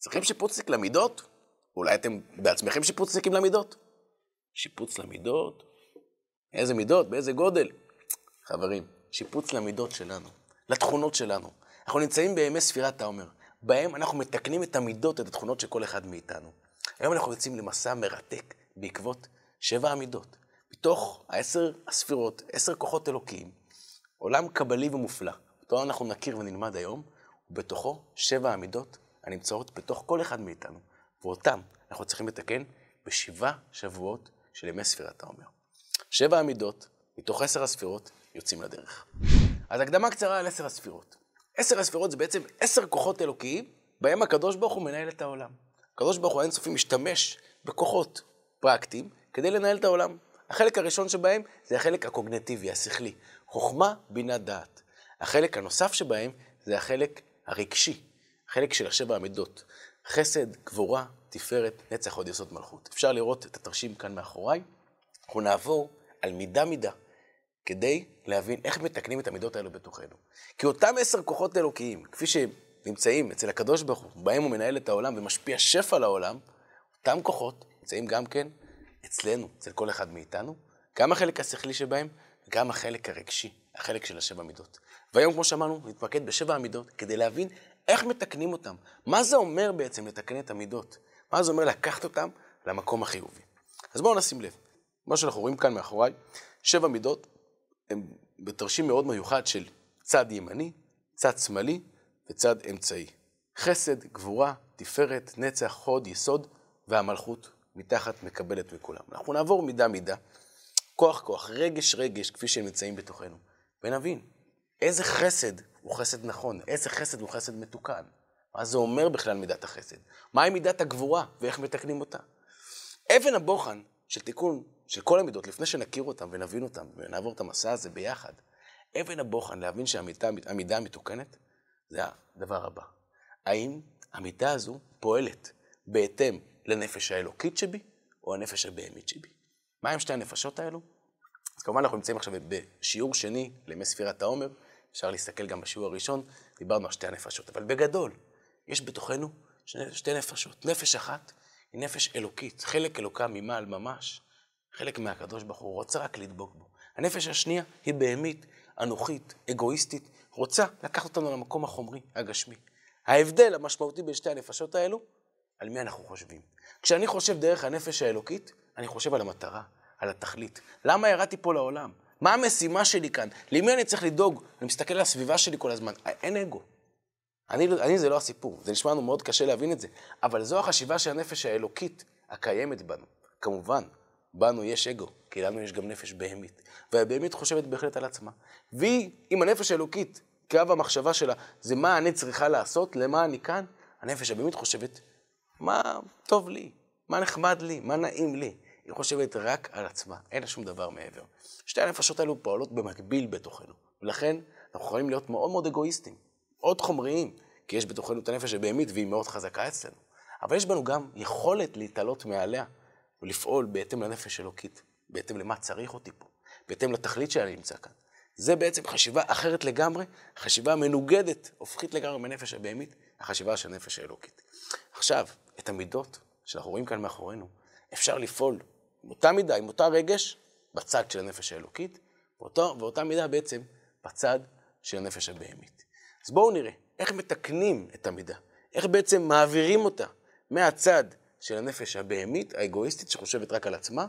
צריכים שיפוצניק למידות? אולי אתם בעצמכם שיפוצניקים למידות? שיפוץ למידות? איזה מידות? באיזה גודל? חברים, שיפוץ למידות שלנו, לתכונות שלנו. אנחנו נמצאים בימי ספירת העומר, בהם אנחנו מתקנים את המידות, את התכונות של כל אחד מאיתנו. היום אנחנו יוצאים למסע מרתק בעקבות שבע המידות. מתוך העשר הספירות, עשר כוחות אלוקיים, עולם קבלי ומופלא. אותו אנחנו נכיר ונלמד היום, ובתוכו שבע המידות הנמצאות בתוך כל אחד מאיתנו, ואותם אנחנו צריכים לתקן בשבעה שבועות של ימי ספירת העומר. שבע המידות, מתוך עשר הספירות, יוצאים לדרך. אז הקדמה קצרה על עשר הספירות. עשר הספירות זה בעצם עשר כוחות אלוקיים, בהם הקדוש ברוך הוא מנהל את העולם. הקדוש ברוך הוא האינסופי משתמש בכוחות פרקטיים כדי לנהל את העולם. החלק הראשון שבהם זה החלק הקוגנטיבי, השכלי. חוכמה, בינה, דעת. החלק הנוסף שבהם זה החלק הרגשי, החלק של השבע המידות. חסד, גבורה, תפארת, נצח, עוד יסוד מלכות. אפשר לראות את התרשים כאן מאחוריי. אנחנו נעבור על מידה-מידה, כדי להבין איך מתקנים את המידות האלו בתוכנו. כי אותם עשר כוחות אלוקיים, כפי שהם נמצאים אצל הקדוש ברוך הוא, בהם הוא מנהל את העולם ומשפיע שפע לעולם, אותם כוחות נמצאים גם כן אצלנו, אצל כל אחד מאיתנו, גם החלק השכלי שבהם, גם החלק הרגשי, החלק של השבע מידות. והיום, כמו שאמרנו, נתמקד בשבע המידות, כדי להבין איך מתקנים אותם. מה זה אומר בעצם לתקן את המידות? מה זה אומר לקחת אותם למקום החיובי? אז בואו נשים לב. מה שאנחנו רואים כאן מאחוריי, שבע מידות הם בתרשים מאוד מיוחד של צד ימני, צד שמאלי וצד אמצעי. חסד, גבורה, תפארת, נצח, חוד, יסוד והמלכות מתחת מקבלת מכולם. אנחנו נעבור מידה-מידה, כוח-כוח, רגש-רגש, כפי שהם נמצאים בתוכנו, ונבין איזה חסד הוא חסד נכון, איזה חסד הוא חסד מתוקן. מה זה אומר בכלל מידת החסד? מהי מידת הגבורה ואיך מתקנים אותה? אבן הבוחן של תיקון של כל המידות, לפני שנכיר אותם ונבין אותם ונעבור את המסע הזה ביחד, אבן הבוחן להבין שהמידה המתוקנת זה הדבר הבא. האם המידה הזו פועלת בהתאם לנפש האלוקית שבי או הנפש הבהמית שבי? מה הם שתי הנפשות האלו? אז כמובן אנחנו נמצאים עכשיו בשיעור שני לימי ספירת העומר, אפשר להסתכל גם בשיעור הראשון, דיברנו על שתי הנפשות, אבל בגדול, יש בתוכנו שתי נפשות. נפש אחת היא נפש אלוקית, חלק אלוקה ממעל ממש, חלק מהקדוש ברוך הוא רוצה רק לדבוק בו. הנפש השנייה היא בהמית, אנוכית, אגואיסטית, רוצה לקחת אותנו למקום החומרי, הגשמי. ההבדל המשמעותי בין שתי הנפשות האלו, על מי אנחנו חושבים. כשאני חושב דרך הנפש האלוקית, אני חושב על המטרה, על התכלית. למה ירדתי פה לעולם? מה המשימה שלי כאן? למי אני צריך לדאוג? אני מסתכל על הסביבה שלי כל הזמן. אין אגו. אני, אני זה לא הסיפור, זה נשמע לנו מאוד קשה להבין את זה, אבל זו החשיבה של הנפש האלוקית הקיימת בנו. כמובן, בנו יש אגו, כי לנו יש גם נפש בהמית. והבהמית חושבת בהחלט על עצמה. והיא, אם הנפש האלוקית, קו המחשבה שלה, זה מה אני צריכה לעשות, למה אני כאן, הנפש הבהמית חושבת, מה טוב לי, מה נחמד לי, מה נעים לי. היא חושבת רק על עצמה, אין לה שום דבר מעבר. שתי הנפשות האלו פועלות במקביל בתוכנו, ולכן אנחנו יכולים להיות מאוד מאוד אגואיסטים, מאוד חומריים, כי יש בתוכנו את הנפש הבהמית והיא מאוד חזקה אצלנו. אבל יש בנו גם יכולת להתעלות מעליה ולפעול בהתאם לנפש אלוקית, בהתאם למה צריך אותי פה, בהתאם לתכלית שאני נמצא כאן. זה בעצם חשיבה אחרת לגמרי, חשיבה מנוגדת, הופכית לגמרי מנפש הבהמית, החשיבה של הנפש האלוקית. עכשיו, את המידות שאנחנו רואים כאן מאחורינו, אפשר לפעול עם אותה מידה, עם אותה רגש, בצד של הנפש האלוקית, ואותו, ואותה מידה בעצם בצד של הנפש הבהמית. אז בואו נראה איך מתקנים את המידה, איך בעצם מעבירים אותה מהצד של הנפש הבהמית, האגואיסטית, שחושבת רק על עצמה,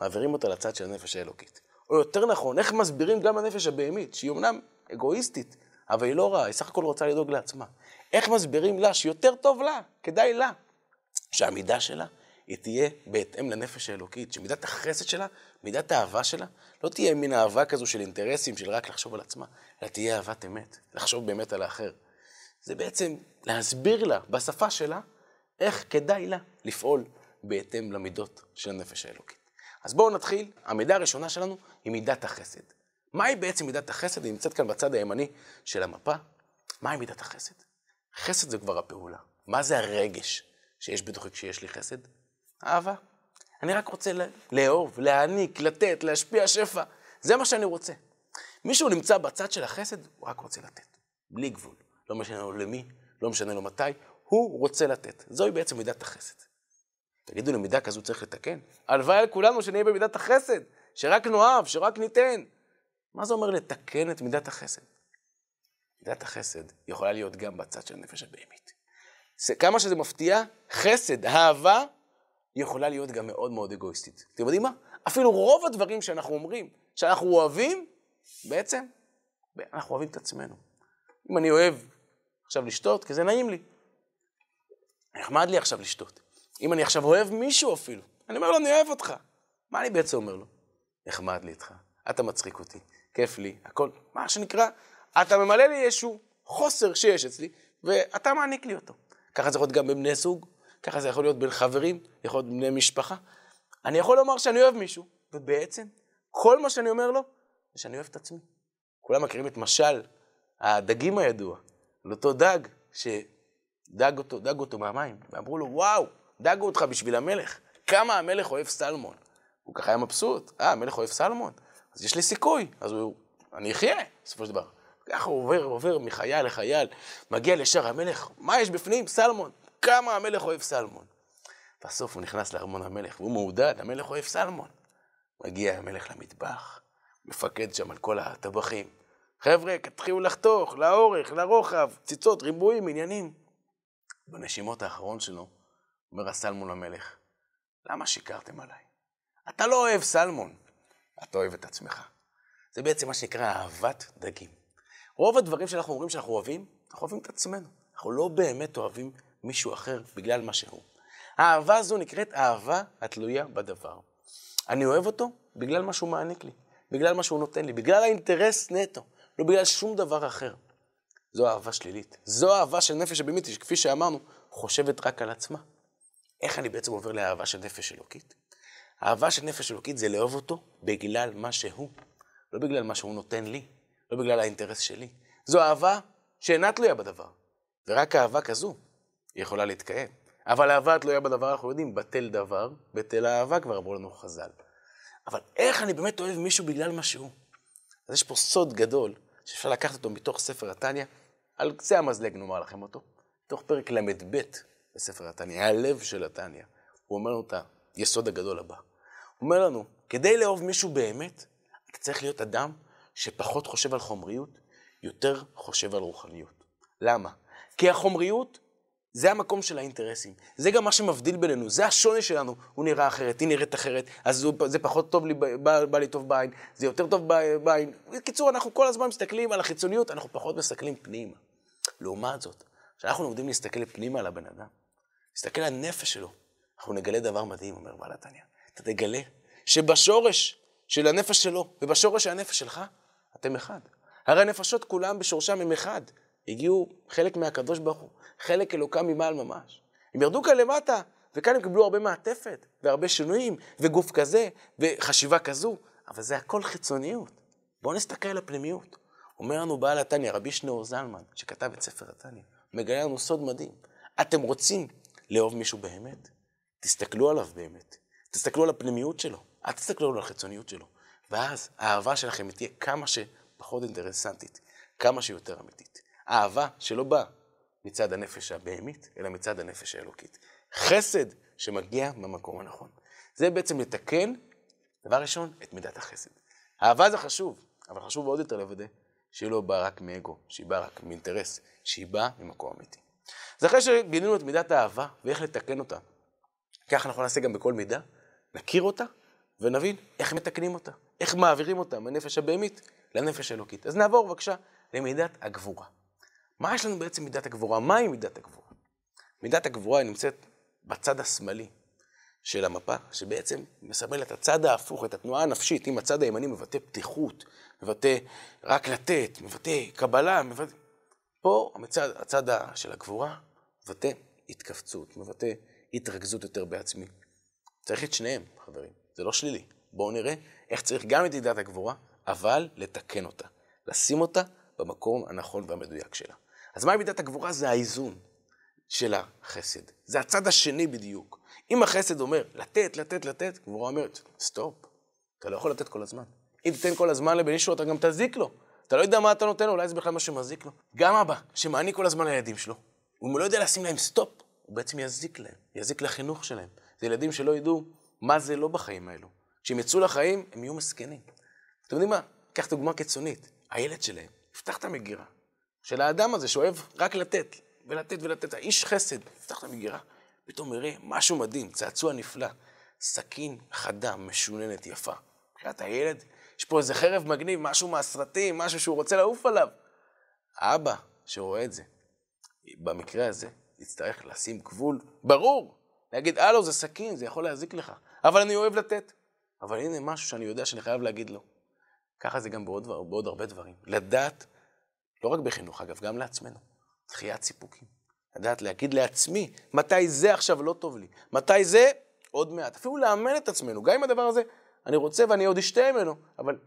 מעבירים אותה לצד של הנפש האלוקית. או יותר נכון, איך מסבירים גם לנפש הבהמית, שהיא אמנם אגואיסטית, אבל היא לא רעה, היא סך הכל רוצה לדאוג לעצמה. איך מסבירים לה שיותר טוב לה, כדאי לה, שהמידה שלה היא תהיה בהתאם לנפש האלוקית, שמידת החסד שלה, מידת האהבה שלה, לא תהיה מין אהבה כזו של אינטרסים, של רק לחשוב על עצמה, אלא תהיה אהבת אמת, לחשוב באמת על האחר. זה בעצם להסביר לה, בשפה שלה, איך כדאי לה לפעול בהתאם למידות של הנפש האלוקית. אז בואו נתחיל. המידה הראשונה שלנו היא מידת החסד. מהי בעצם מידת החסד? היא נמצאת כאן בצד הימני של המפה. מהי מידת החסד? חסד זה כבר הפעולה. מה זה הרגש שיש בתוכי כשיש לי חסד? אהבה. אני רק רוצה לאהוב, להעניק, לתת, להשפיע שפע. זה מה שאני רוצה. מישהו נמצא בצד של החסד, הוא רק רוצה לתת. בלי גבול. לא משנה לו למי, לא משנה לו מתי, הוא רוצה לתת. זוהי בעצם מידת החסד. תגידו לי, מידה כזו צריך לתקן? הלוואי על כולנו שנהיה במידת החסד, שרק נאהב, שרק ניתן. מה זה אומר לתקן את מידת החסד? מידת החסד יכולה להיות גם בצד של הנפש הבהמית. כמה שזה מפתיע, חסד, אהבה, יכולה להיות גם מאוד מאוד אגואיסטית. אתם יודעים מה? אפילו רוב הדברים שאנחנו אומרים, שאנחנו אוהבים, בעצם, אנחנו אוהבים את עצמנו. אם אני אוהב עכשיו לשתות, כי זה נעים לי. נחמד לי עכשיו לשתות. אם אני עכשיו אוהב מישהו אפילו, אני אומר לו, אני אוהב אותך. מה אני בעצם אומר לו? נחמד לי איתך, אתה מצחיק אותי, כיף לי, הכל, מה שנקרא, אתה ממלא לי איזשהו חוסר שיש אצלי, ואתה מעניק לי אותו. ככה זה יכול להיות גם בבני זוג, ככה זה יכול להיות בין חברים, יכול להיות בני משפחה. אני יכול לומר שאני אוהב מישהו, ובעצם, כל מה שאני אומר לו, זה שאני אוהב את עצמי. כולם מכירים את משל הדגים הידוע, על אותו דג, שדג אותו, דג אותו מהמים, ואמרו לו, וואו, דגו אותך בשביל המלך. כמה המלך אוהב סלמון. הוא ככה היה מבסוט, אה, המלך אוהב סלמון, אז יש לי סיכוי, אז הוא, אני אחיה, בסופו של דבר. ככה הוא עובר, עובר מחייל לחייל, מגיע לשער המלך, מה יש בפנים? סלמון. כמה המלך אוהב סלמון. בסוף הוא נכנס לארמון המלך, והוא מעודד, המלך אוהב סלמון. מגיע המלך למטבח, מפקד שם על כל הטבחים. חבר'ה, תתחילו לחתוך, לאורך, לרוחב, ציצות, ריבועים, עניינים. בנשימות האחרון שלו, אומר הסלמון למלך, למה שיקרתם עליי? אתה לא אוהב סלמון, אתה אוהב את עצמך. זה בעצם מה שנקרא אהבת דגים. רוב הדברים שאנחנו אומרים שאנחנו אוהבים, אנחנו אוהבים את עצמנו. אנחנו לא באמת אוהבים מישהו אחר בגלל מה שהוא. האהבה הזו נקראת אהבה התלויה בדבר. אני אוהב אותו בגלל מה שהוא מעניק לי, בגלל מה שהוא נותן לי, בגלל האינטרס נטו, לא בגלל שום דבר אחר. זו אהבה שלילית. זו אהבה של נפש הבהמית, שכפי שאמרנו, חושבת רק על עצמה. איך אני בעצם עובר לאהבה של נפש אלוקית? אהבה של נפש אלוקית זה לאהוב אותו בגלל מה שהוא, לא בגלל מה שהוא נותן לי, לא בגלל האינטרס שלי. זו אהבה שאינה תלויה בדבר, ורק אהבה כזו יכולה להתקיים. אבל אהבה התלויה בדבר, אנחנו יודעים, בטל דבר, בטל האהבה כבר אמרו לנו חז"ל. אבל איך אני באמת אוהב מישהו בגלל מה שהוא? אז יש פה סוד גדול, שאפשר לקחת אותו מתוך ספר התניא, על קצה המזלג נאמר לכם אותו, מתוך פרק ל"ב בספר התניא, הלב של התניא. הוא אומר לנו את היסוד הגדול הבא. הוא אומר לנו, כדי לאהוב מישהו באמת, אתה צריך להיות אדם שפחות חושב על חומריות, יותר חושב על רוחניות. למה? כי החומריות זה המקום של האינטרסים. זה גם מה שמבדיל בינינו, זה השוני שלנו. הוא נראה אחרת, היא נראית אחרת, אז זה פחות טוב לי, בא, בא לי טוב בעין, זה יותר טוב בעין. בקיצור, אנחנו כל הזמן מסתכלים על החיצוניות, אנחנו פחות מסתכלים פנימה. לעומת זאת, כשאנחנו לומדים להסתכל פנימה על הבן אדם, להסתכל על הנפש שלו, אנחנו נגלה דבר מדהים, אומר בעל התניא. אתה תגלה שבשורש של הנפש שלו ובשורש של הנפש שלך, אתם אחד. הרי הנפשות כולם בשורשם הם אחד. הגיעו חלק מהקדוש ברוך הוא, חלק אלוקם ממעל ממש. הם ירדו כאן למטה, וכאן הם קיבלו הרבה מעטפת, והרבה שינויים, וגוף כזה, וחשיבה כזו, אבל זה הכל חיצוניות. בואו נסתכל על הפנימיות. אומר לנו בעל התניא, רבי שניאור זלמן, שכתב את ספר התניא, מגלה לנו סוד מדהים. אתם רוצים לאהוב מישהו באמת? תסתכלו עליו באמת. תסתכלו על הפנימיות שלו, אל תסתכלו על החיצוניות שלו. ואז האהבה שלכם תהיה כמה שפחות אינטרסנטית, כמה שיותר אמיתית. אהבה שלא באה מצד הנפש הבהמית, אלא מצד הנפש האלוקית. חסד שמגיע במקום הנכון. זה בעצם לתקן, דבר ראשון, את מידת החסד. אהבה זה חשוב, אבל חשוב עוד יותר לוודא שהיא לא באה רק מאגו, שהיא באה רק מאינטרס, שהיא באה ממקום אמיתי. אז אחרי שגינינו את מידת האהבה ואיך לתקן אותה, ככה אנחנו נעשה גם בכל מידה, נכיר אותה ונבין איך מתקנים אותה, איך מעבירים אותה מהנפש הבהמית לנפש האלוקית. אז נעבור בבקשה למידת הגבורה. מה יש לנו בעצם מידת הגבורה? מהי מידת הגבורה? מידת הגבורה נמצאת בצד השמאלי של המפה, שבעצם מסמל את הצד ההפוך, את התנועה הנפשית. אם הצד הימני מבטא פתיחות, מבטא רק לתת, מבטא קבלה, מבטא... פה המצד, הצד של הגבורה מבטא התכווצות, מבטא התרכזות יותר בעצמי. צריך את שניהם, חברים, זה לא שלילי. בואו נראה איך צריך גם את מידת הגבורה, אבל לתקן אותה, לשים אותה במקום הנכון והמדויק שלה. אז מהי מידת הגבורה? זה האיזון של החסד. זה הצד השני בדיוק. אם החסד אומר לתת, לתת, לתת, גבורה אומרת, סטופ, אתה לא יכול לתת כל הזמן. אם תיתן כל הזמן לבן אישו, אתה גם תזיק לו. אתה לא יודע מה אתה נותן לו, אולי זה בכלל מה שמזיק לו. גם אבא, שמעניק כל הזמן לילדים שלו, הוא לא יודע לשים להם סטופ, הוא בעצם יזיק להם, יזיק לחינוך שלהם. זה ילדים שלא ידעו מה זה לא בחיים האלו. כשהם יצאו לחיים, הם יהיו מסכנים. אתם יודעים מה? קח דוגמה קיצונית. הילד שלהם יפתח את המגירה של האדם הזה שאוהב רק לתת, ולתת ולתת. האיש חסד, יפתח את המגירה, פתאום יראה משהו מדהים, צעצוע נפלא. סכין חדה, משוננת, יפה. מבחינת הילד, יש פה איזה חרב מגניב, משהו מהסרטים, משהו שהוא רוצה לעוף עליו. האבא שרואה את זה, במקרה הזה, יצטרך לשים גבול ברור. להגיד, הלו, זה סכין, זה יכול להזיק לך. אבל אני אוהב לתת. אבל הנה משהו שאני יודע שאני חייב להגיד לו. ככה זה גם בעוד, בעוד הרבה דברים. לדעת, לא רק בחינוך, אגב, גם לעצמנו. דחיית סיפוקים. לדעת להגיד לעצמי, מתי זה עכשיו לא טוב לי. מתי זה עוד מעט. אפילו לאמן את עצמנו. גם אם הדבר הזה, אני רוצה ואני עוד אשתה ממנו, אבל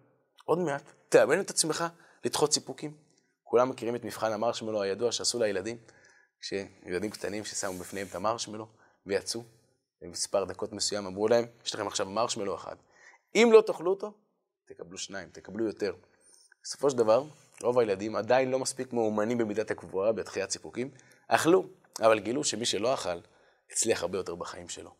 עוד מעט, תאמן את עצמך לדחות סיפוקים. כולם מכירים את מבחן המרשמלו הידוע שעשו לילדים, כשילדים קטנים ששמו בפניהם את המרשמלו ויצאו, במספר דקות מסוים אמרו להם, יש לכם עכשיו מרשמלו אחד. אם לא תאכלו אותו, תקבלו שניים, תקבלו יותר. בסופו של דבר, רוב הילדים עדיין לא מספיק מאומנים במידת הקבועה, בתחיית סיפוקים, אכלו, אבל גילו שמי שלא אכל, הצליח הרבה יותר בחיים שלו.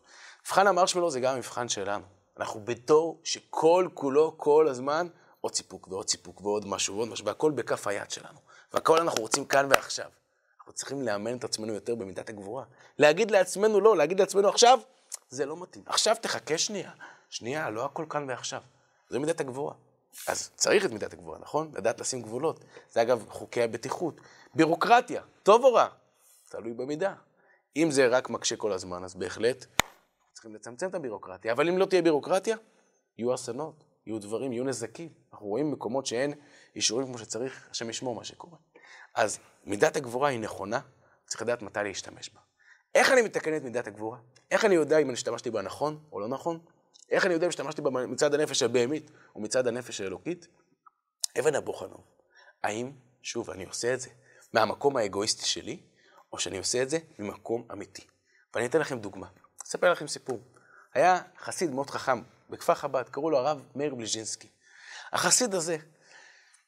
מבחן המרשמלו זה גם המבחן שלנו. אנחנו בתור שכל כולו, כל הזמן, עוד סיפוק ועוד סיפוק ועוד משהו ועוד משהו, והכל בכף היד שלנו. והכל אנחנו רוצים כאן ועכשיו. אנחנו צריכים לאמן את עצמנו יותר במידת הגבורה. להגיד לעצמנו לא, להגיד לעצמנו עכשיו, זה לא מתאים. עכשיו תחכה שנייה. שנייה, לא הכל כאן ועכשיו. זו מידת הגבורה. אז צריך את מידת הגבורה, נכון? לדעת לשים גבולות. זה אגב חוקי הבטיחות. בירוקרטיה, טוב או רע? תלוי במידה. אם זה רק מקשה כל הזמן, אז בהחלט צריכים לצמצם את הבירוקרטיה. אבל אם לא תהיה בירוקרטיה, יהיו אסונות, יהיו דברים, יהיו נזקים. אנחנו רואים מקומות שאין אישורים כמו שצריך, השם ישמור מה שקורה. אז מידת הגבורה היא נכונה, צריך לדעת מתי להשתמש בה. איך אני מתקן את מידת הגבורה? איך אני יודע אם אני השתמשתי בה נכון או לא נכון? איך אני יודע אם השתמשתי מצד הנפש הבהמית או מצד הנפש האלוקית? אבן הבוחנוב. האם, שוב, אני עושה את זה מהמקום האגואיסטי שלי, או שאני עושה את זה ממקום אמיתי? ואני אתן לכם דוגמה. אספר לכם סיפור. היה חסיד מאוד חכם בכפר חב"ד, קראו לו הרב מאיר בליז'ינסקי. החסיד הזה,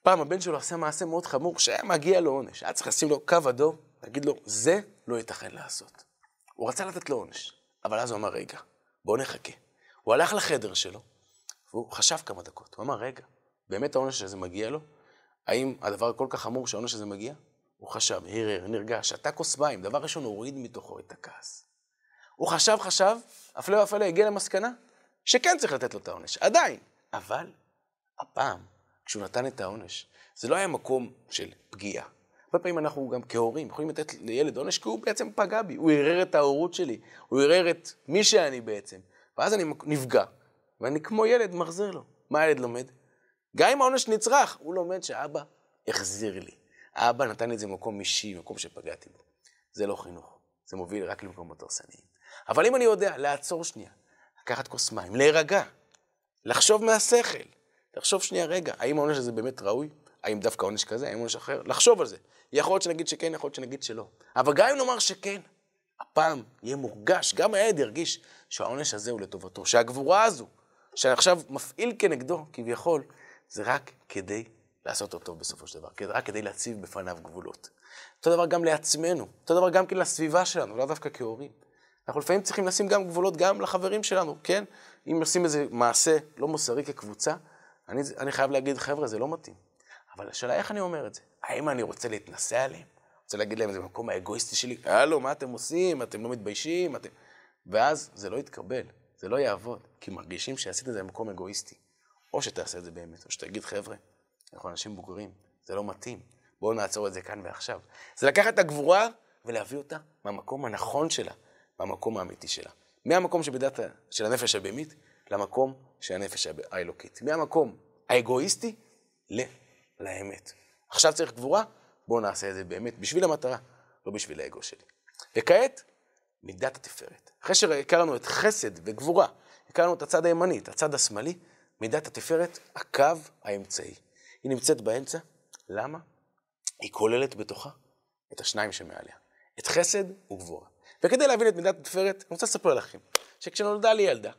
פעם הבן שלו עשה מעשה מאוד חמור, שהיה מגיע לו עונש. היה צריך לשים לו קו אדום, להגיד לו, זה לא ייתכן לעשות. הוא רצה לתת לו עונש, אבל אז הוא אמר, רגע, בואו נחכה. הוא הלך לחדר שלו, והוא חשב כמה דקות. הוא אמר, רגע, באמת העונש הזה מגיע לו? האם הדבר כל כך חמור שהעונש הזה מגיע? הוא חשב, הרהר, נרגש, שתה כוס מים, דבר ראשון, הוריד מתוכו את הכעס. הוא חשב, חשב, הפלא ופלא הגיע למסקנה שכן צריך לתת לו את העונש, עדיין. אבל הפעם, כשהוא נתן את העונש, זה לא היה מקום של פגיעה. הרבה פעמים אנחנו גם כהורים יכולים לתת לילד עונש כי הוא בעצם פגע בי, הוא ערער את ההורות שלי, הוא ערער את מי שאני בעצם. ואז אני נפגע, ואני כמו ילד מחזיר לו. מה הילד לומד? גם אם העונש נצרך, הוא לומד שאבא החזיר לי. האבא נתן לי את זה במקום אישי, מקום שפגעתי בו. זה לא חינוך, זה מוביל רק למקומות הרסניים. אבל אם אני יודע לעצור שנייה, לקחת כוס מים, להירגע, לחשוב מהשכל, לחשוב שנייה, רגע, האם העונש הזה באמת ראוי? האם דווקא עונש כזה? האם עונש אחר? לחשוב על זה. יכול להיות שנגיד שכן, יכול להיות שנגיד שלא. אבל גם אם נאמר שכן, הפעם יהיה מורגש, גם הילד ירגיש שהעונש הזה הוא לטובתו, שהגבורה הזו, שאני עכשיו מפעיל כנגדו, כביכול, זה רק כדי לעשות אותו בסופו של דבר, רק כדי להציב בפניו גבולות. אותו דבר גם לעצמנו, אותו דבר גם כן לסביבה שלנו, לא דווקא כהורים. אנחנו לפעמים צריכים לשים גם גבולות גם לחברים שלנו, כן? אם עושים איזה מעשה לא מוסרי כקבוצה, אני, אני חייב להגיד, חבר'ה, זה לא מתאים. אבל השאלה איך אני אומר את זה? האם אני רוצה להתנשא עליהם? רוצה להגיד להם, זה במקום האגואיסטי שלי, הלו, מה אתם עושים? אתם לא מתביישים? אתם... ואז זה לא יתקבל, זה לא יעבוד, כי מרגישים שעשית את זה במקום אגואיסטי. או שתעשה את זה באמת, או שתגיד, חבר'ה, אנחנו אנשים בוגרים, זה לא מתאים, בואו נעצור את זה כאן ועכשיו. זה לקחת את הגבורה ולהביא אותה מהמקום הנכון שלה, מהמקום האמיתי שלה. מהמקום שבדת של הנפש הבהמית למקום של הנפש האלוקית. מהמקום האגואיסטי ל... לאמת. עכשיו צריך גבורה, בואו נעשה את זה באמת בשביל המטרה, לא בשביל האגו שלי. וכעת, מידת התפארת. אחרי שהכרנו את חסד וגבורה, הכרנו את הצד הימני, את הצד השמאלי, מידת התפארת, הקו האמצעי. היא נמצאת באמצע, למה? היא כוללת בתוכה את השניים שמעליה, את חסד וגבורה. וכדי להבין את מידת התפארת, אני רוצה לספר לכם, שכשנולדה לי ילדה,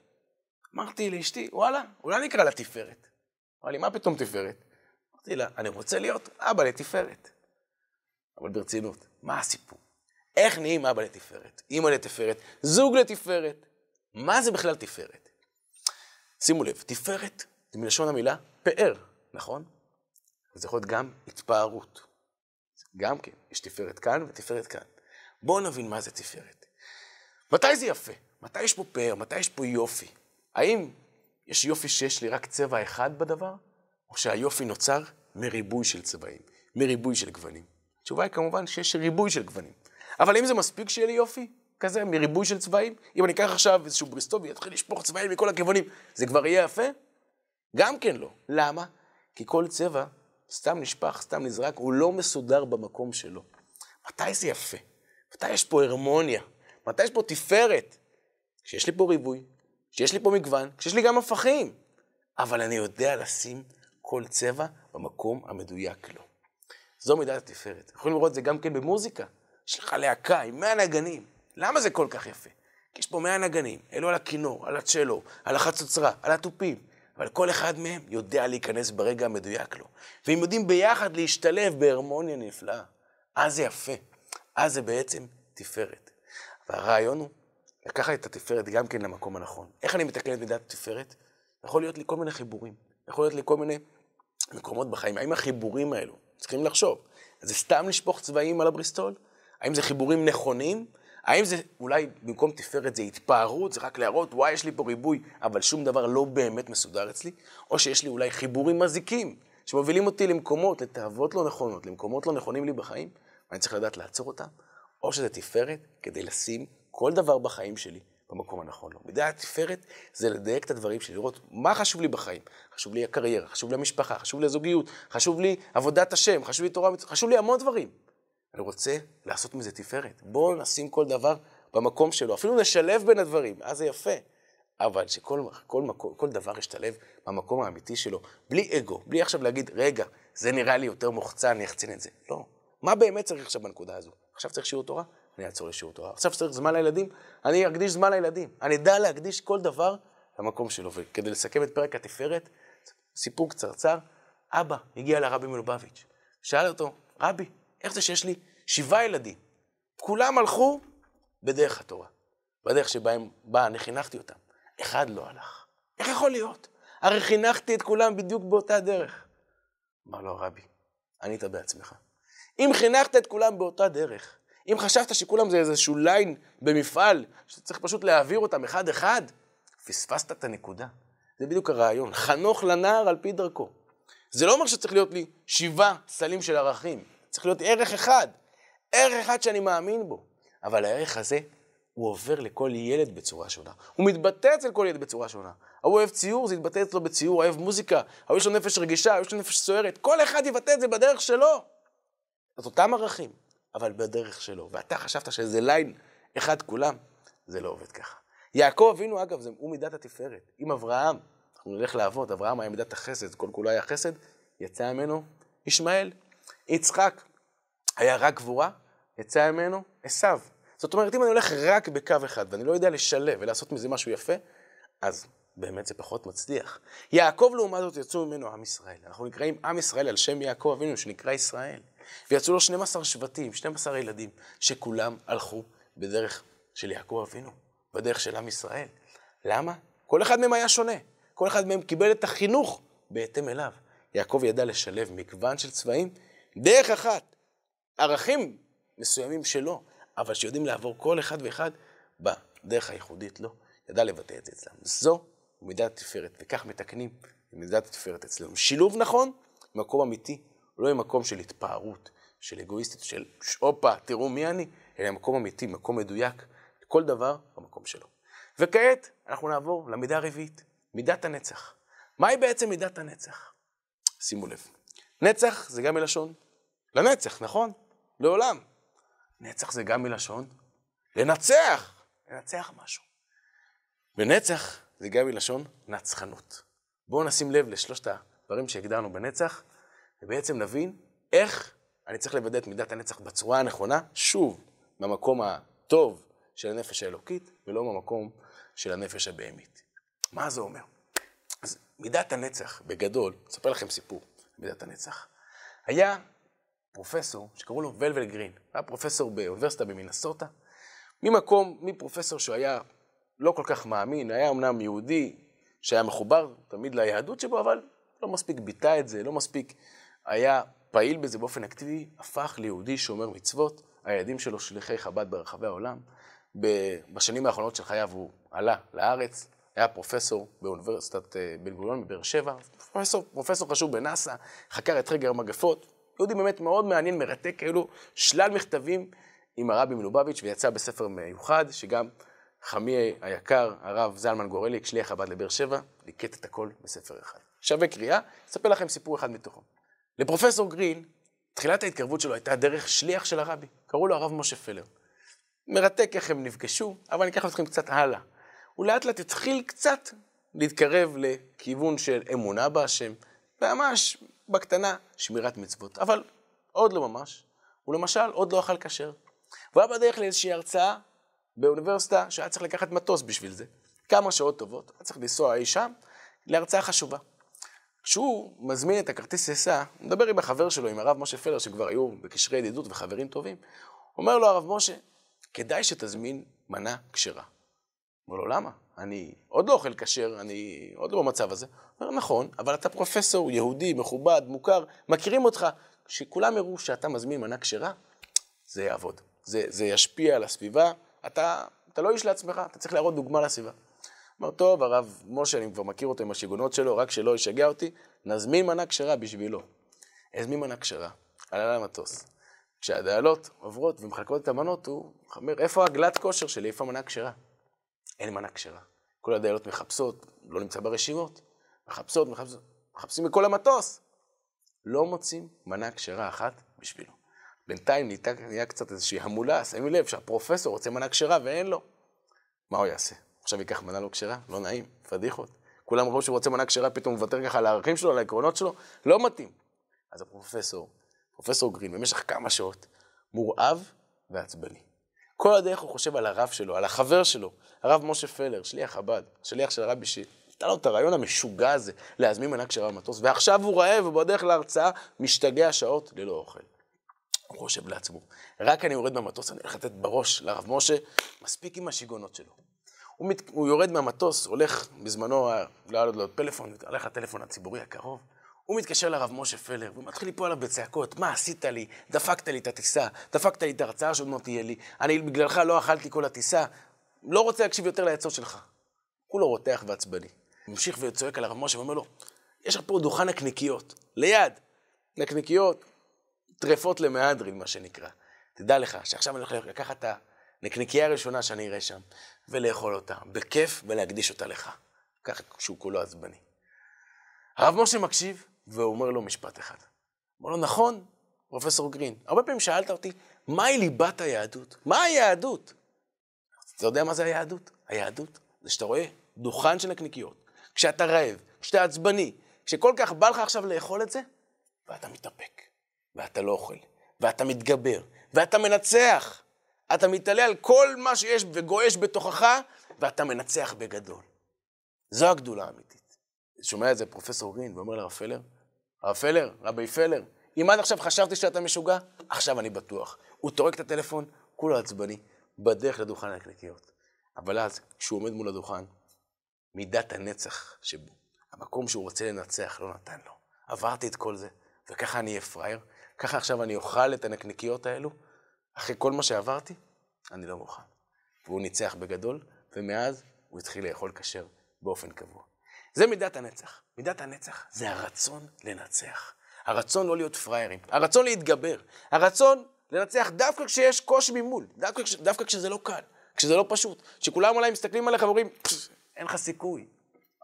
אמרתי לאשתי, וואלה, אולי נקרא לה תפארת. אמרה לי, מה פתאום תפארת? אמרתי לה, אני רוצה להיות אבא לתפארת. אבל ברצינות, מה הסיפור? איך נהיים אבא לתפארת, אימא לתפארת, זוג לתפארת? מה זה בכלל תפארת? שימו לב, תפארת זה מלשון המילה פאר, נכון? זה יכול להיות גם התפארות. גם כן, יש תפארת כאן ותפארת כאן. בואו נבין מה זה תפארת. מתי זה יפה? מתי יש פה פאר? מתי יש פה יופי? האם יש יופי שיש לי רק צבע אחד בדבר? או שהיופי נוצר מריבוי של צבעים, מריבוי של גוונים? התשובה היא כמובן שיש ריבוי של גוונים. אבל האם זה מספיק שיהיה לי יופי כזה, מריבוי של צבעים? אם אני אקח עכשיו איזשהו בריסטול ויתחיל לשפוך צבעים מכל הכיוונים, זה כבר יהיה יפה? גם כן לא. למה? כי כל צבע סתם נשפך, סתם נזרק, הוא לא מסודר במקום שלו. מתי זה יפה? מתי יש פה הרמוניה? מתי יש פה תפארת? כשיש לי פה ריבוי, כשיש לי פה מגוון, כשיש לי גם הפכים. אבל אני יודע לשים כל צבע במקום המדויק לו. זו מידת התפארת. יכולים לראות את זה גם כן במוזיקה. יש לך להקה עם 100 נגנים. למה זה כל כך יפה? כי יש פה 100 נגנים, אלו על הכינור, על הצ'לו, על החצוצרה, על התופים. אבל כל אחד מהם יודע להיכנס ברגע המדויק לו. והם יודעים ביחד להשתלב בהרמוניה נפלאה. אז זה יפה. אז זה בעצם תפארת. והרעיון הוא לקחת את התפארת גם כן למקום הנכון. איך אני מתקן את מידת התפארת? יכול להיות לי כל מיני חיבורים. יכול להיות לי כל מיני מקומות בחיים. האם החיבורים האלו, צריכים לחשוב, זה סתם לשפוך צבעים על הבריסטול? האם זה חיבורים נכונים? האם זה אולי במקום תפארת זה התפארות, זה רק להראות, וואי, יש לי פה ריבוי, אבל שום דבר לא באמת מסודר אצלי? או שיש לי אולי חיבורים מזיקים, שמובילים אותי למקומות, לתאוות לא נכונות, למקומות לא נכונים לי בחיים, ואני צריך לדעת לעצור אותם? או שזה תפארת כדי לשים כל דבר בחיים שלי במקום הנכון לו. מידת התפארת זה לדייק את הדברים שלי, לראות מה חשוב לי בחיים. חשוב לי הקריירה, חשוב לי המשפחה, חשוב לי הזוגיות, חשוב לי עבודת השם, חשוב לי תורה, חשוב לי המון דברים. אני רוצה לעשות מזה תפארת. בואו נשים כל דבר במקום שלו, אפילו נשלב בין הדברים, אז זה יפה. אבל שכל כל מקום, כל דבר ישתלב במקום האמיתי שלו, בלי אגו, בלי עכשיו להגיד, רגע, זה נראה לי יותר מוחצן, אני אחצין את זה. לא. מה באמת צריך עכשיו בנקודה הזו? עכשיו צריך שיעור תורה? אני אעצור לשיעור תורה. עכשיו צריך זמן לילדים? אני אקדיש זמן לילדים. אני אדע להקדיש כל דבר למקום שלו. וכדי לסכם את פרק התפארת, סיפור קצרצר, אבא הגיע לרבי מלובביץ', שאל אותו, רבי, איך זה שיש לי שבעה ילדים? כולם הלכו בדרך התורה, בדרך שבה בה אני חינכתי אותם. אחד לא הלך. איך יכול להיות? הרי חינכתי את כולם בדיוק באותה דרך. אמר לו הרבי, ענית בעצמך. אם חינכת את כולם באותה דרך, אם חשבת שכולם זה איזשהו ליין במפעל, שצריך פשוט להעביר אותם אחד-אחד, פספסת את הנקודה. זה בדיוק הרעיון. חנוך לנער על פי דרכו. זה לא אומר שצריך להיות לי שבעה סלים של ערכים. צריך להיות ערך אחד. ערך אחד שאני מאמין בו. אבל הערך הזה, הוא עובר לכל ילד בצורה שונה. הוא מתבטא אצל כל ילד בצורה שונה. ההוא אוהב ציור, זה יתבטא אצלו בציור, אוהב מוזיקה, ההוא יש לו נפש רגישה, ההוא יש לו נפש סוערת. כל אחד יבטא את זה בדרך שלו. אז אותם ערכים, אבל בדרך שלו. ואתה חשבת שזה ליין אחד כולם, זה לא עובד ככה. יעקב אבינו, אגב, זה, הוא מידת התפארת. עם אברהם, אנחנו נלך לעבוד, אברהם היה מידת החסד, כל כולו היה חסד, יצא ממנו ישמעאל. יצחק היה רק גבורה, יצא ממנו עשיו. זאת אומרת, אם אני הולך רק בקו אחד ואני לא יודע לשלב ולעשות מזה משהו יפה, אז באמת זה פחות מצליח. יעקב לעומת זאת יצאו ממנו עם ישראל. אנחנו נקראים עם ישראל על שם יעקב אבינו, שנקרא ישראל. ויצאו לו 12 שבטים, 12 ילדים, שכולם הלכו בדרך של יעקב אבינו, בדרך של עם ישראל. למה? כל אחד מהם היה שונה. כל אחד מהם קיבל את החינוך בהתאם אליו. יעקב ידע לשלב מגוון של צבעים, דרך אחת, ערכים מסוימים שלו, אבל שיודעים לעבור כל אחד ואחד בדרך הייחודית לו. ידע לבטא את זה אצלם. זו מידת התפארת, וכך מתקנים מידת התפארת אצלנו. שילוב נכון, מקום אמיתי, לא עם מקום של התפארות, של אגואיסטית, של הופה, תראו מי אני, אלא מקום אמיתי, מקום מדויק, כל דבר במקום שלו. וכעת אנחנו נעבור למידה הרביעית, מידת הנצח. מהי בעצם מידת הנצח? שימו לב, נצח זה גם מלשון לנצח, נכון? לעולם. נצח זה גם מלשון לנצח, לנצח משהו. ונצח זה גם מלשון נצחנות. בואו נשים לב לשלושת הדברים שהגדרנו בנצח, ובעצם נבין איך אני צריך לוודא את מידת הנצח בצורה הנכונה, שוב, מהמקום הטוב של הנפש האלוקית, ולא מהמקום של הנפש הבהמית. מה זה אומר? אז מידת הנצח, בגדול, אספר לכם סיפור, מידת הנצח. היה פרופסור שקראו לו ולבל גרין. היה פרופסור באוניברסיטה במינסוטה. ממקום, מפרופסור שהוא היה לא כל כך מאמין, היה אמנם יהודי שהיה מחובר תמיד ליהדות שבו, אבל לא מספיק ביטא את זה, לא מספיק היה פעיל בזה באופן אקטיבי, הפך ליהודי שומר מצוות. הילדים שלו שליחי חב"ד ברחבי העולם. בשנים האחרונות של חייו הוא עלה לארץ, היה פרופסור באוניברסיטת אה, בן גוריון בבאר שבע, פרופסור, פרופסור חשוב בנאסא, חקר את חקר המגפות, יהודי באמת מאוד מעניין, מרתק, היו לו שלל מכתבים עם הרבי מלובביץ' ויצא בספר מיוחד, שגם חמי היקר, הרב זלמן גורליק, שליח חב"ד לבאר שבע, ליקט את הכל בספר אחד. שווה קריאה, אספר לכם סיפור אחד מתוכו. לפרופסור גרין, תחילת ההתקרבות שלו הייתה דרך שליח של הרבי, קראו לו הרב משה פלר. מרתק איך הם נפגשו, אבל אני אקח אתכם קצת הלאה. הוא לאט לאט התחיל קצת להתקרב לכיוון של אמונה בהשם, ממש בקטנה שמירת מצוות, אבל עוד לא ממש. הוא למשל עוד לא אכל כשר. הוא היה בדרך לאיזושהי הרצאה באוניברסיטה שהיה צריך לקחת מטוס בשביל זה. כמה שעות טובות, היה צריך לנסוע אי שם להרצאה חשובה. כשהוא מזמין את הכרטיס טיסה, הוא מדבר עם החבר שלו, עם הרב משה פלר, שכבר היו בקשרי ידידות וחברים טובים, אומר לו הרב משה, כדאי שתזמין מנה כשרה. אומר לו, למה? אני עוד לא אוכל כשר, אני עוד לא במצב הזה. אומר, נכון, אבל אתה פרופסור יהודי, מכובד, מוכר, מכירים אותך. כשכולם יראו שאתה מזמין מנה כשרה, זה יעבוד. זה, זה ישפיע על הסביבה. אתה, אתה לא איש לעצמך, אתה צריך להראות דוגמה לסביבה. אמר, טוב, הרב משה, אני כבר מכיר אותו עם השיגונות שלו, רק שלא ישגע אותי, נזמין מנה כשרה בשבילו. הזמין מנה כשרה, עלה למטוס. כשהדיילות עוברות ומחלקות את המנות, הוא אומר, איפה הגלת כושר שלי, איפה המנה כשרה? אין מנה כשרה. כל הדיילות מחפשות, לא נמצא ברשימות, מחפשות, מחפשות, מחפשים בכל המטוס. לא מוצאים מנה כשרה אחת בשבילו. בינתיים נהייתה, נהיה קצת איזושהי המולה, שמים לב שהפרופסור רוצה מנה כשרה ואין לו. מה הוא יעשה? עכשיו ייקח מנה לא כשרה? לא נעים, פדיחות. כולם ראו שהוא רוצה מנה כשרה, פתאום הוא מוותר ככה על הערכים שלו, על העקרונות שלו, לא מתאים. אז הפרופסור, פרופסור גרין, במשך כמה שעות, מורעב ועצבני. כל הדרך הוא חושב על הרב שלו, על החבר שלו, הרב משה פלר, שליח חב"ד, שליח של הרבי שנתן לו את הרעיון המשוגע הזה להזמין מנה כשרה במטוס, ועכשיו הוא רעב ובדרך להרצאה משתגע שעות ללא אוכל. הוא חושב לעצמו, רק אני יורד מהמטוס, אני הולך לתת בראש לרב משה, מספיק עם השיגעונות שלו. הוא, מת, הוא יורד מהמטוס, הולך, בזמנו לא היה לו פלאפון, הולך לטלפון הציבורי הקרוב, הוא מתקשר לרב משה פלר, והוא מתחיל ליפול עליו בצעקות, מה עשית לי? דפקת לי את הטיסה, דפקת לי את ההרצאה שעוד מעט תהיה לי, אני בגללך לא אכלתי כל הטיסה, לא רוצה להקשיב יותר לעצות שלך. כולו רותח ועצבני. הוא ממשיך וצועק על הרב משה ואומר לו, יש לך פה דוכן נקניקיות, ליד. נקניקיות, טרפות למהדרין, מה שנקרא. תדע לך שעכשיו אני הולך לקחת את הנקניקייה הראשונה שאני אראה שם, ולאכול אותה, בכיף, ולהקדיש אותה לך. ככה שהוא כולו עצבני. הרב משה מקשיב, והוא אומר לו משפט אחד. אומר לו, נכון, פרופסור גרין, הרבה פעמים שאלת אותי, מהי ליבת היהדות? מה היהדות? אתה יודע מה זה היהדות? היהדות זה שאתה רואה דוכן של נקניקיות, כשאתה רעב, כשאתה עצבני, כשכל כך בא לך עכשיו לאכול את זה, ואתה מתאפק, ואתה לא אוכל, ואתה מתגבר, ואתה מנצח. אתה מתעלה על כל מה שיש וגועש בתוכך, ואתה מנצח בגדול. זו הגדולה האמיתית. שומע את זה פרופסור גרין ואומר לרב פלר, הרב פלר, רבי פלר, אם עד עכשיו חשבתי שאתה משוגע, עכשיו אני בטוח. הוא טורק את הטלפון, כולו עצבני, בדרך לדוכן הנקניקיות. אבל אז, כשהוא עומד מול הדוכן, מידת הנצח שבו, המקום שהוא רוצה לנצח, לא נתן לו. עברתי את כל זה, וככה אני אהיה פראייר, ככה עכשיו אני אוכל את הנקניקיות האלו, אחרי כל מה שעברתי, אני לא מוכן. והוא ניצח בגדול, ומאז הוא התחיל לאכול כשר באופן קבוע. זה מידת הנצח. מידת הנצח זה הרצון לנצח. הרצון לא להיות פראיירים, הרצון להתגבר, הרצון לנצח דווקא כשיש קושי ממול, דווקא, דווקא כשזה לא קל, כשזה לא פשוט, שכולם אולי מסתכלים עליך ואומרים, אין לך סיכוי.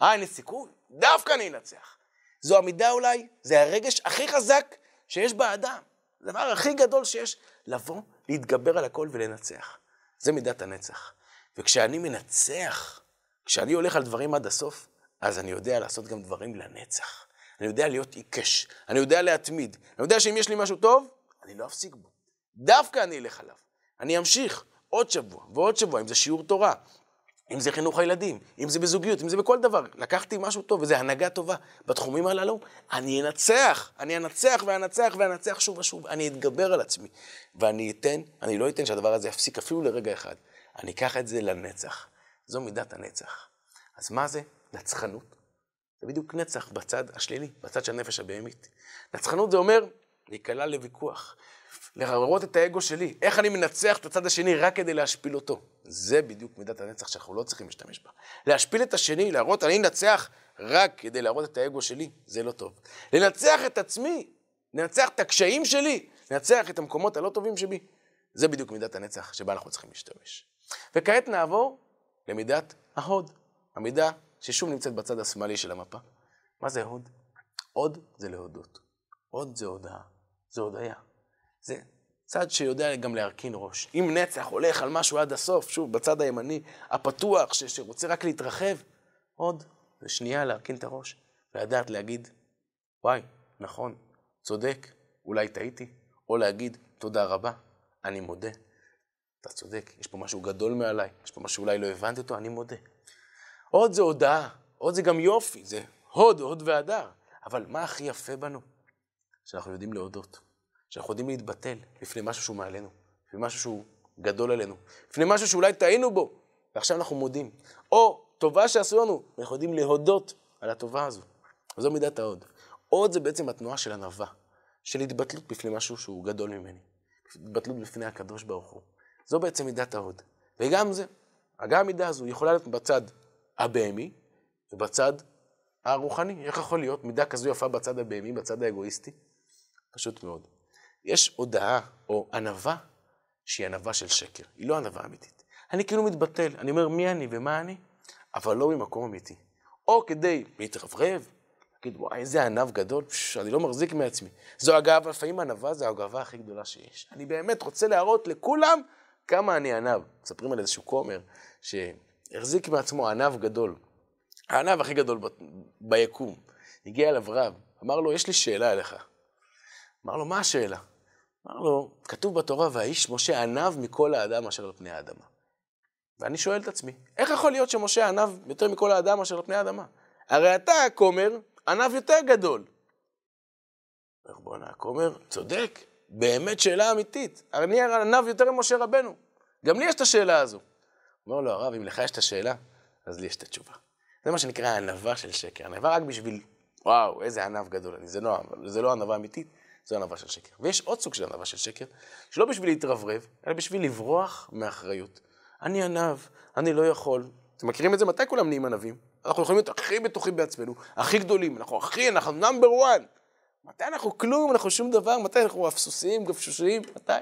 אה, אין לי סיכוי? דווקא אני אנצח. זו המידה אולי, זה הרגש הכי חזק שיש באדם. הדבר הכי גדול שיש, לבוא, להתגבר על הכל ולנצח. זה מידת הנצח. וכשאני מנצח, כשאני הולך על דברים עד הסוף, אז אני יודע לעשות גם דברים לנצח. אני יודע להיות עיקש, אני יודע להתמיד. אני יודע שאם יש לי משהו טוב, אני לא אפסיק בו. דווקא אני אלך עליו. אני אמשיך עוד שבוע ועוד שבוע, אם זה שיעור תורה, אם זה חינוך הילדים, אם זה בזוגיות, אם זה בכל דבר. לקחתי משהו טוב, וזו הנהגה טובה. בתחומים הללו, אני אנצח, אני אנצח ואנצח ואנצח שוב ושוב. אני אתגבר על עצמי. ואני אתן, אני לא אתן שהדבר הזה יפסיק אפילו לרגע אחד. אני אקח את זה לנצח. זו מידת הנצח. אז מה זה? נצחנות. זה בדיוק נצח בצד השלילי, בצד של הנפש הבהמית. נצחנות זה אומר להיקלע לוויכוח, להראות את האגו שלי, איך אני מנצח את הצד השני רק כדי להשפיל אותו. זה בדיוק מידת הנצח שאנחנו לא צריכים להשתמש בה. להשפיל את השני, להראות, אני אנצח רק כדי להראות את האגו שלי, זה לא טוב. לנצח את עצמי, לנצח את הקשיים שלי, לנצח את המקומות הלא טובים שבי, זה בדיוק מידת הנצח שבה אנחנו צריכים להשתמש. וכעת נעבור למידת ההוד, המידה ששוב נמצאת בצד השמאלי של המפה. מה זה הוד? הוד זה להודות. הוד זה הודאה, זה הודיה. זה צד שיודע גם להרכין ראש. אם נצח הולך על משהו עד הסוף, שוב, בצד הימני, הפתוח, ש- שרוצה רק להתרחב, עוד, שנייה להרכין את הראש, ולדעת להגיד, וואי, נכון, צודק, אולי טעיתי, או להגיד, תודה רבה, אני מודה. אתה צודק, יש פה משהו גדול מעליי, יש פה משהו שאולי לא הבנתי אותו, אני מודה. עוד זה הודעה, עוד זה גם יופי, זה הוד, הוד והדר. אבל מה הכי יפה בנו? שאנחנו יודעים להודות. שאנחנו יודעים להתבטל לפני משהו שהוא מעלינו, לפני משהו שהוא גדול עלינו, לפני משהו שאולי טעינו בו, ועכשיו אנחנו מודים. או טובה שעשו לנו, ואנחנו יודעים להודות על הטובה הזו. וזו מידת ההוד. עוד זה בעצם התנועה של ענווה, של התבטלות בפני משהו שהוא גדול ממני. התבטלות בפני הקדוש ברוך הוא. זו בעצם מידת ההוד. וגם זה, גם המידה הזו יכולה להיות בצד הבהמי ובצד הרוחני. איך יכול להיות מידה כזו יפה בצד הבהמי, בצד האגואיסטי? פשוט מאוד. יש הודעה או ענווה שהיא ענווה של שקר, היא לא ענווה אמיתית. אני כאילו מתבטל, אני אומר מי אני ומה אני, אבל לא ממקום אמיתי. או כדי להתרברב, להגיד וואי איזה ענב גדול, פש, אני לא מחזיק מעצמי. זו הגאווה, לפעמים ענווה זו הגאווה הכי גדולה שיש. אני באמת רוצה להראות לכולם כמה אני ענב. מספרים על איזשהו כומר שהחזיק מעצמו ענב גדול. הענב הכי גדול ב... ביקום. הגיע אליו רב, אמר לו, יש לי שאלה אליך. אמר לו, מה השאלה? אמר לו, כתוב בתורה, והאיש משה ענב מכל האדם אשר על פני האדמה. ואני שואל את עצמי, איך יכול להיות שמשה ענב יותר מכל האדם אשר על פני האדמה? הרי אתה, הכומר, ענב יותר גדול. איך בואנה, הכומר, צודק, באמת שאלה אמיתית. אני ענב יותר ממשה רבנו. גם לי יש את השאלה הזו. אומר לו הרב, אם לך יש את השאלה, אז לי יש את התשובה. זה מה שנקרא ענווה של שקר. ענווה רק בשביל, וואו, איזה ענב גדול אני. זה לא, זה לא ענווה אמיתית, זו ענווה של שקר. ויש עוד סוג של ענווה של שקר, שלא בשביל להתרברב, אלא בשביל לברוח מאחריות. אני ענב, אני לא יכול. אתם מכירים את זה? מתי כולם נהיים ענבים? אנחנו יכולים להיות הכי בטוחים בעצמנו, הכי גדולים, אנחנו הכי, אנחנו נאמבר וואן. מתי אנחנו כלום, אנחנו שום דבר, מתי אנחנו אפסוסיים, גפשושיים, מתי?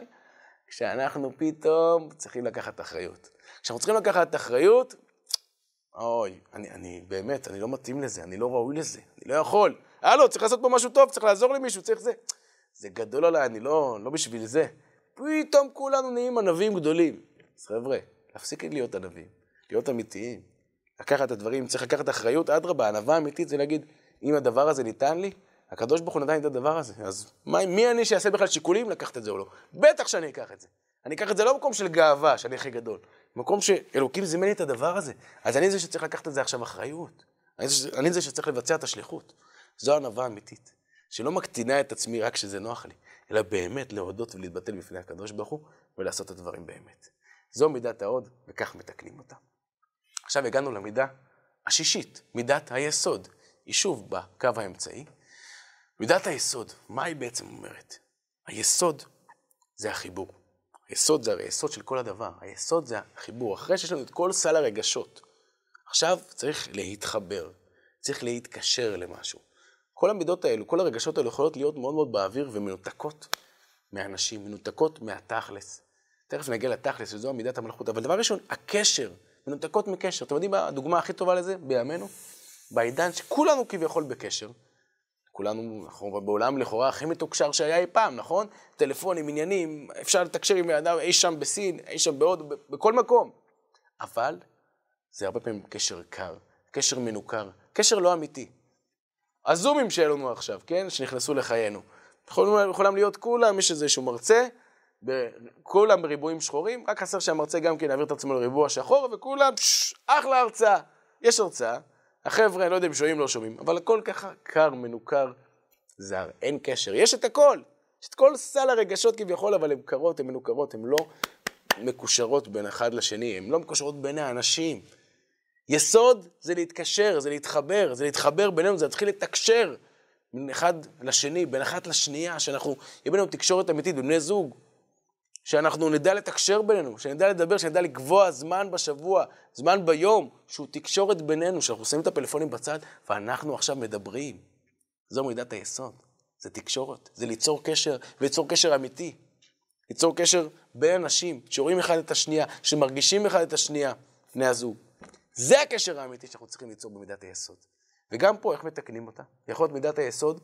כשאנחנו פתאום צריכים לקחת אחריות. כשאנחנו צריכים לקחת אחריות, אוי, אני, אני באמת, אני לא מתאים לזה, אני לא ראוי לזה, אני לא יכול. הלו, צריך לעשות פה משהו טוב, צריך לעזור למישהו, צריך זה. זה גדול עליי, אני לא, לא בשביל זה. פתאום כולנו נהיים ענבים גדולים. אז חבר'ה, להפסיק להיות ענבים, להיות אמיתיים. לקחת את הדברים, צריך לקחת אחריות, אדרבה, ענווה אמיתית זה להגיד, אם הדבר הזה ניתן לי, הקדוש ברוך הוא נתן לי את הדבר הזה, אז מה, מי אני שיעשה בכלל שיקולים לקחת את זה או לא? בטח שאני אקח את זה. אני אקח את זה לא במקום של גאווה, שאני הכי גדול, במקום שאלוקים זימן לי את הדבר הזה, אז אני זה שצריך לקחת את זה עכשיו אחריות. אני אני זה שצריך לבצע את השליחות. זו ענווה אמיתית, שלא מקטינה את עצמי רק כשזה נוח לי, אלא באמת להודות ולהתבטל בפני הקדוש ברוך הוא ולעשות את הדברים באמת. זו מידת ההוד, וכך מתקנים אותה. עכשיו הגענו למידה השישית, מידת היסוד. היא שוב בקו האמצעי. מידת היסוד, מה היא בעצם אומרת? היסוד זה החיבור. היסוד זה הרי יסוד של כל הדבר. היסוד זה החיבור. אחרי שיש לנו את כל סל הרגשות, עכשיו צריך להתחבר, צריך להתקשר למשהו. כל המידות האלו, כל הרגשות האלו יכולות להיות מאוד מאוד באוויר ומנותקות מאנשים, מנותקות מהתכלס. תכף נגיע לתכלס, שזו מידת המלכות. אבל דבר ראשון, הקשר, מנותקות מקשר. אתם יודעים מה הדוגמה הכי טובה לזה בימינו? בעידן שכולנו כביכול בקשר. כולנו, אנחנו בעולם לכאורה הכי מתוקשר שהיה אי פעם, נכון? טלפונים, עניינים, אפשר לתקשר עם אדם אי שם בסין, אי שם בהודו, בכל מקום. אבל זה הרבה פעמים קשר קר, קשר מנוכר, קשר לא אמיתי. הזומים שהיו לנו עכשיו, כן? שנכנסו לחיינו. יכולים, יכולים להיות כולם, יש איזשהו מרצה, כולם בריבועים שחורים, רק חסר שהמרצה גם כן יעביר את עצמו לריבוע שחור, וכולם, פשש, אחלה הרצאה. יש הרצאה, החבר'ה, אני לא יודע אם שומעים, לא שומעים, אבל הכל ככה קר, מנוכר, זר, אין קשר. יש את הכל, יש את כל סל הרגשות כביכול, אבל הן קרות, הן מנוכרות, הן לא מקושרות בין אחד לשני, הן לא מקושרות בין האנשים. יסוד זה להתקשר, זה להתחבר, זה להתחבר בינינו, זה להתחיל לתקשר בין אחד לשני, בין אחת לשנייה, שאנחנו, יהיה בינינו תקשורת אמיתית, בבני זוג, שאנחנו נדע לתקשר בינינו, שנדע לדבר, שנדע לקבוע זמן בשבוע, זמן ביום, שהוא תקשורת בינינו, שאנחנו שמים את הפלאפונים בצד, ואנחנו עכשיו מדברים. זו מידת היסוד, זה תקשורת, זה ליצור קשר, וליצור קשר אמיתי. ליצור קשר בין אנשים, שרואים אחד את השנייה, שמרגישים אחד את השנייה, בני הזוג. זה הקשר האמיתי שאנחנו צריכים ליצור במידת היסוד. וגם פה, איך מתקנים אותה? יכול להיות מידת היסוד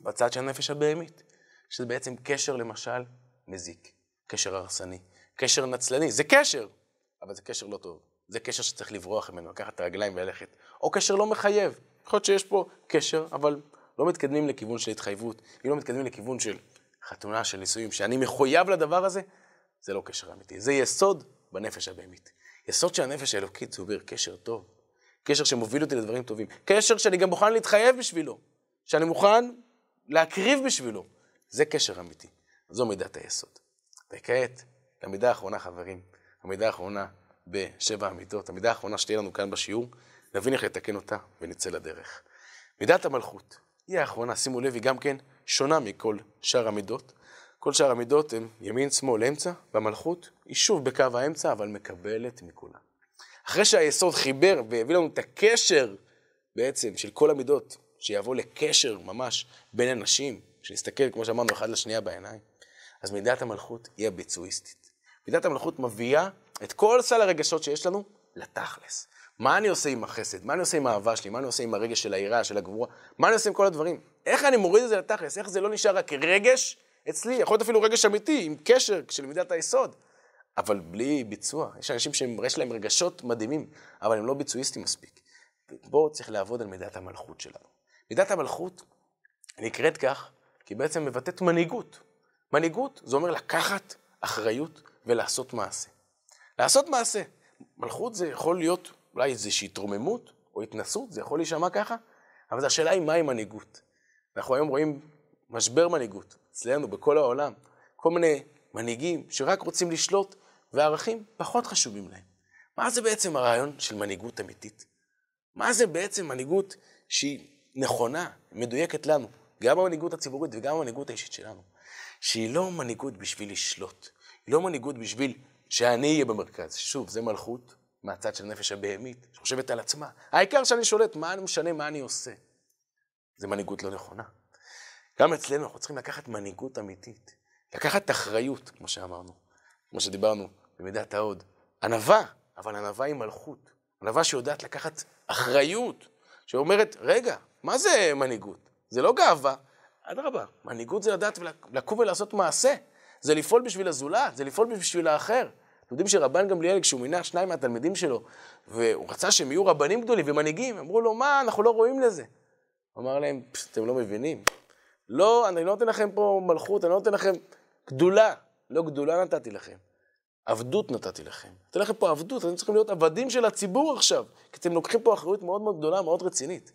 בצד של הנפש הבהמית, שזה בעצם קשר, למשל, מזיק, קשר הרסני, קשר נצלני. זה קשר, אבל זה קשר לא טוב. זה קשר שצריך לברוח ממנו, לקחת את הרגליים וללכת. או קשר לא מחייב. יכול להיות שיש פה קשר, אבל לא מתקדמים לכיוון של התחייבות. אם לא מתקדמים לכיוון של חתונה, של נישואים, שאני מחויב לדבר הזה, זה לא קשר אמיתי. זה יסוד בנפש הבהמית. יסוד של הנפש האלוקית זה אומר קשר טוב. קשר שמוביל אותי לדברים טובים. קשר שאני גם מוכן להתחייב בשבילו. שאני מוכן להקריב בשבילו. זה קשר אמיתי. זו מידת היסוד. וכעת, למידה האחרונה, חברים. המידה האחרונה בשבע המידות. המידה האחרונה שתהיה לנו כאן בשיעור, נבין איך לתקן אותה ונצא לדרך. מידת המלכות היא האחרונה, שימו לב, היא גם כן שונה מכל שאר המידות. כל שאר המידות הן ימין, שמאל, אמצע, והמלכות היא שוב בקו האמצע, אבל מקבלת מכולם. אחרי שהיסוד חיבר והביא לנו את הקשר בעצם של כל המידות, שיבוא לקשר ממש בין אנשים, שנסתכל, כמו שאמרנו, אחד לשנייה בעיניים, אז מידת המלכות היא הביצועיסטית. מידת המלכות מביאה את כל סל הרגשות שיש לנו לתכלס. מה אני עושה עם החסד? מה אני עושה עם האהבה שלי? מה אני עושה עם הרגש של היראה, של הגבורה? מה אני עושה עם כל הדברים? איך אני מוריד את זה לתכלס? איך זה לא נשאר רק רגש אצלי? יכול להיות אפילו רגש אמיתי, עם קשר של מידת היסוד. אבל בלי ביצוע. יש אנשים שיש להם רגשות מדהימים, אבל הם לא ביצועיסטים מספיק. פה צריך לעבוד על מידת המלכות שלנו. מידת המלכות נקראת כך, כי בעצם מבטאת מנהיגות. מנהיגות זה אומר לקחת אחריות ולעשות מעשה. לעשות מעשה. מלכות זה יכול להיות אולי איזושהי התרוממות או התנסות, זה יכול להישמע ככה, אבל השאלה היא מהי מנהיגות. אנחנו היום רואים משבר מנהיגות, אצלנו, בכל העולם. כל מיני מנהיגים שרק רוצים לשלוט, והערכים פחות חשובים להם. מה זה בעצם הרעיון של מנהיגות אמיתית? מה זה בעצם מנהיגות שהיא נכונה, מדויקת לנו, גם המנהיגות הציבורית וגם המנהיגות האישית שלנו? שהיא לא מנהיגות בשביל לשלוט, היא לא מנהיגות בשביל שאני אהיה במרכז. שוב, זה מלכות מהצד של הנפש הבהמית, שחושבת על עצמה. העיקר שאני שולט, מה אני משנה, מה אני עושה. זה מנהיגות לא נכונה. גם אצלנו אנחנו צריכים לקחת מנהיגות אמיתית, לקחת אחריות, כמו שאמרנו, כמו שדיברנו במידת ההוד. ענווה, אבל ענווה היא מלכות. ענווה שיודעת לקחת אחריות, שאומרת, רגע, מה זה מנהיגות? זה לא גאווה. אדרבה, מנהיגות זה לדעת לקום ולעשות מעשה. זה לפעול בשביל הזולת, זה לפעול בשביל האחר. אתם יודעים שרבן גמליאל, כשהוא מינה שניים מהתלמידים שלו, והוא רצה שהם יהיו רבנים גדולים ומנהיגים, אמרו לו, מה, אנחנו לא רואים לזה. הוא אמר להם, אתם לא מבינים. לא, אני לא נותן לכם פה מלכות, אני לא נותן לכם גדולה. לא גדולה נתתי לכם, עבדות נתתי לכם. נותן לכם פה עבדות, אתם צריכים להיות עבדים של הציבור עכשיו, כי אתם לוקחים פה אחריות מאוד מאוד גדולה, מאוד רצינית.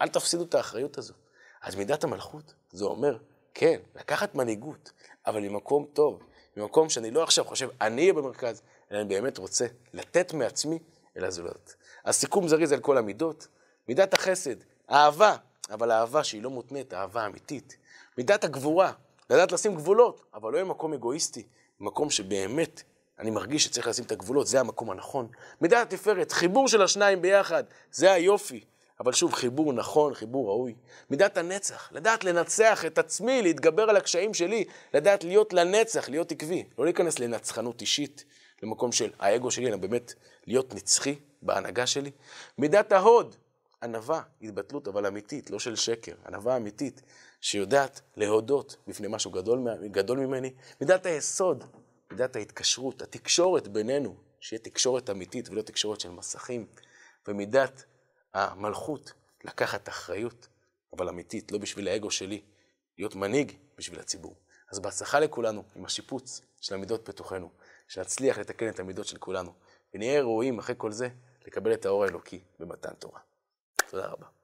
אל תפסידו את האחריות הזו. אז מידת המלכות, זה אומר, כן, לקחת מנהיגות, אבל ממקום טוב, ממקום שאני לא עכשיו חושב, אני אהיה במרכז, אלא אני באמת רוצה לתת מעצמי אל הזולת. אז סיכום זריז על כל המידות, מידת החסד, אהבה, אבל אהבה שהיא לא מותנית, אהבה אמיתית. מידת הגבורה, לדעת לשים גבולות, אבל לא ממקום אגואיסטי, מקום שבאמת אני מרגיש שצריך לשים את הגבולות, זה המקום הנכון. מידת התפארת, חיבור של השניים ביחד, זה היופי. אבל שוב, חיבור נכון, חיבור ראוי. מידת הנצח, לדעת לנצח את עצמי, להתגבר על הקשיים שלי, לדעת להיות לנצח, להיות עקבי. לא להיכנס לנצחנות אישית, למקום של האגו שלי, אלא באמת להיות נצחי בהנהגה שלי. מידת ההוד, ענווה, התבטלות, אבל אמיתית, לא של שקר, ענווה אמיתית, שיודעת להודות בפני משהו גדול, גדול ממני. מידת היסוד, מידת ההתקשרות, התקשורת בינינו, שיהיה תקשורת אמיתית ולא תקשורת של מסכים. ומידת המלכות, לקחת אחריות, אבל אמיתית, לא בשביל האגו שלי, להיות מנהיג בשביל הציבור. אז בהצלחה לכולנו עם השיפוץ של המידות בתוכנו, שנצליח לתקן את המידות של כולנו, ונהיה ראויים אחרי כל זה לקבל את האור האלוקי במתן תורה. תודה רבה.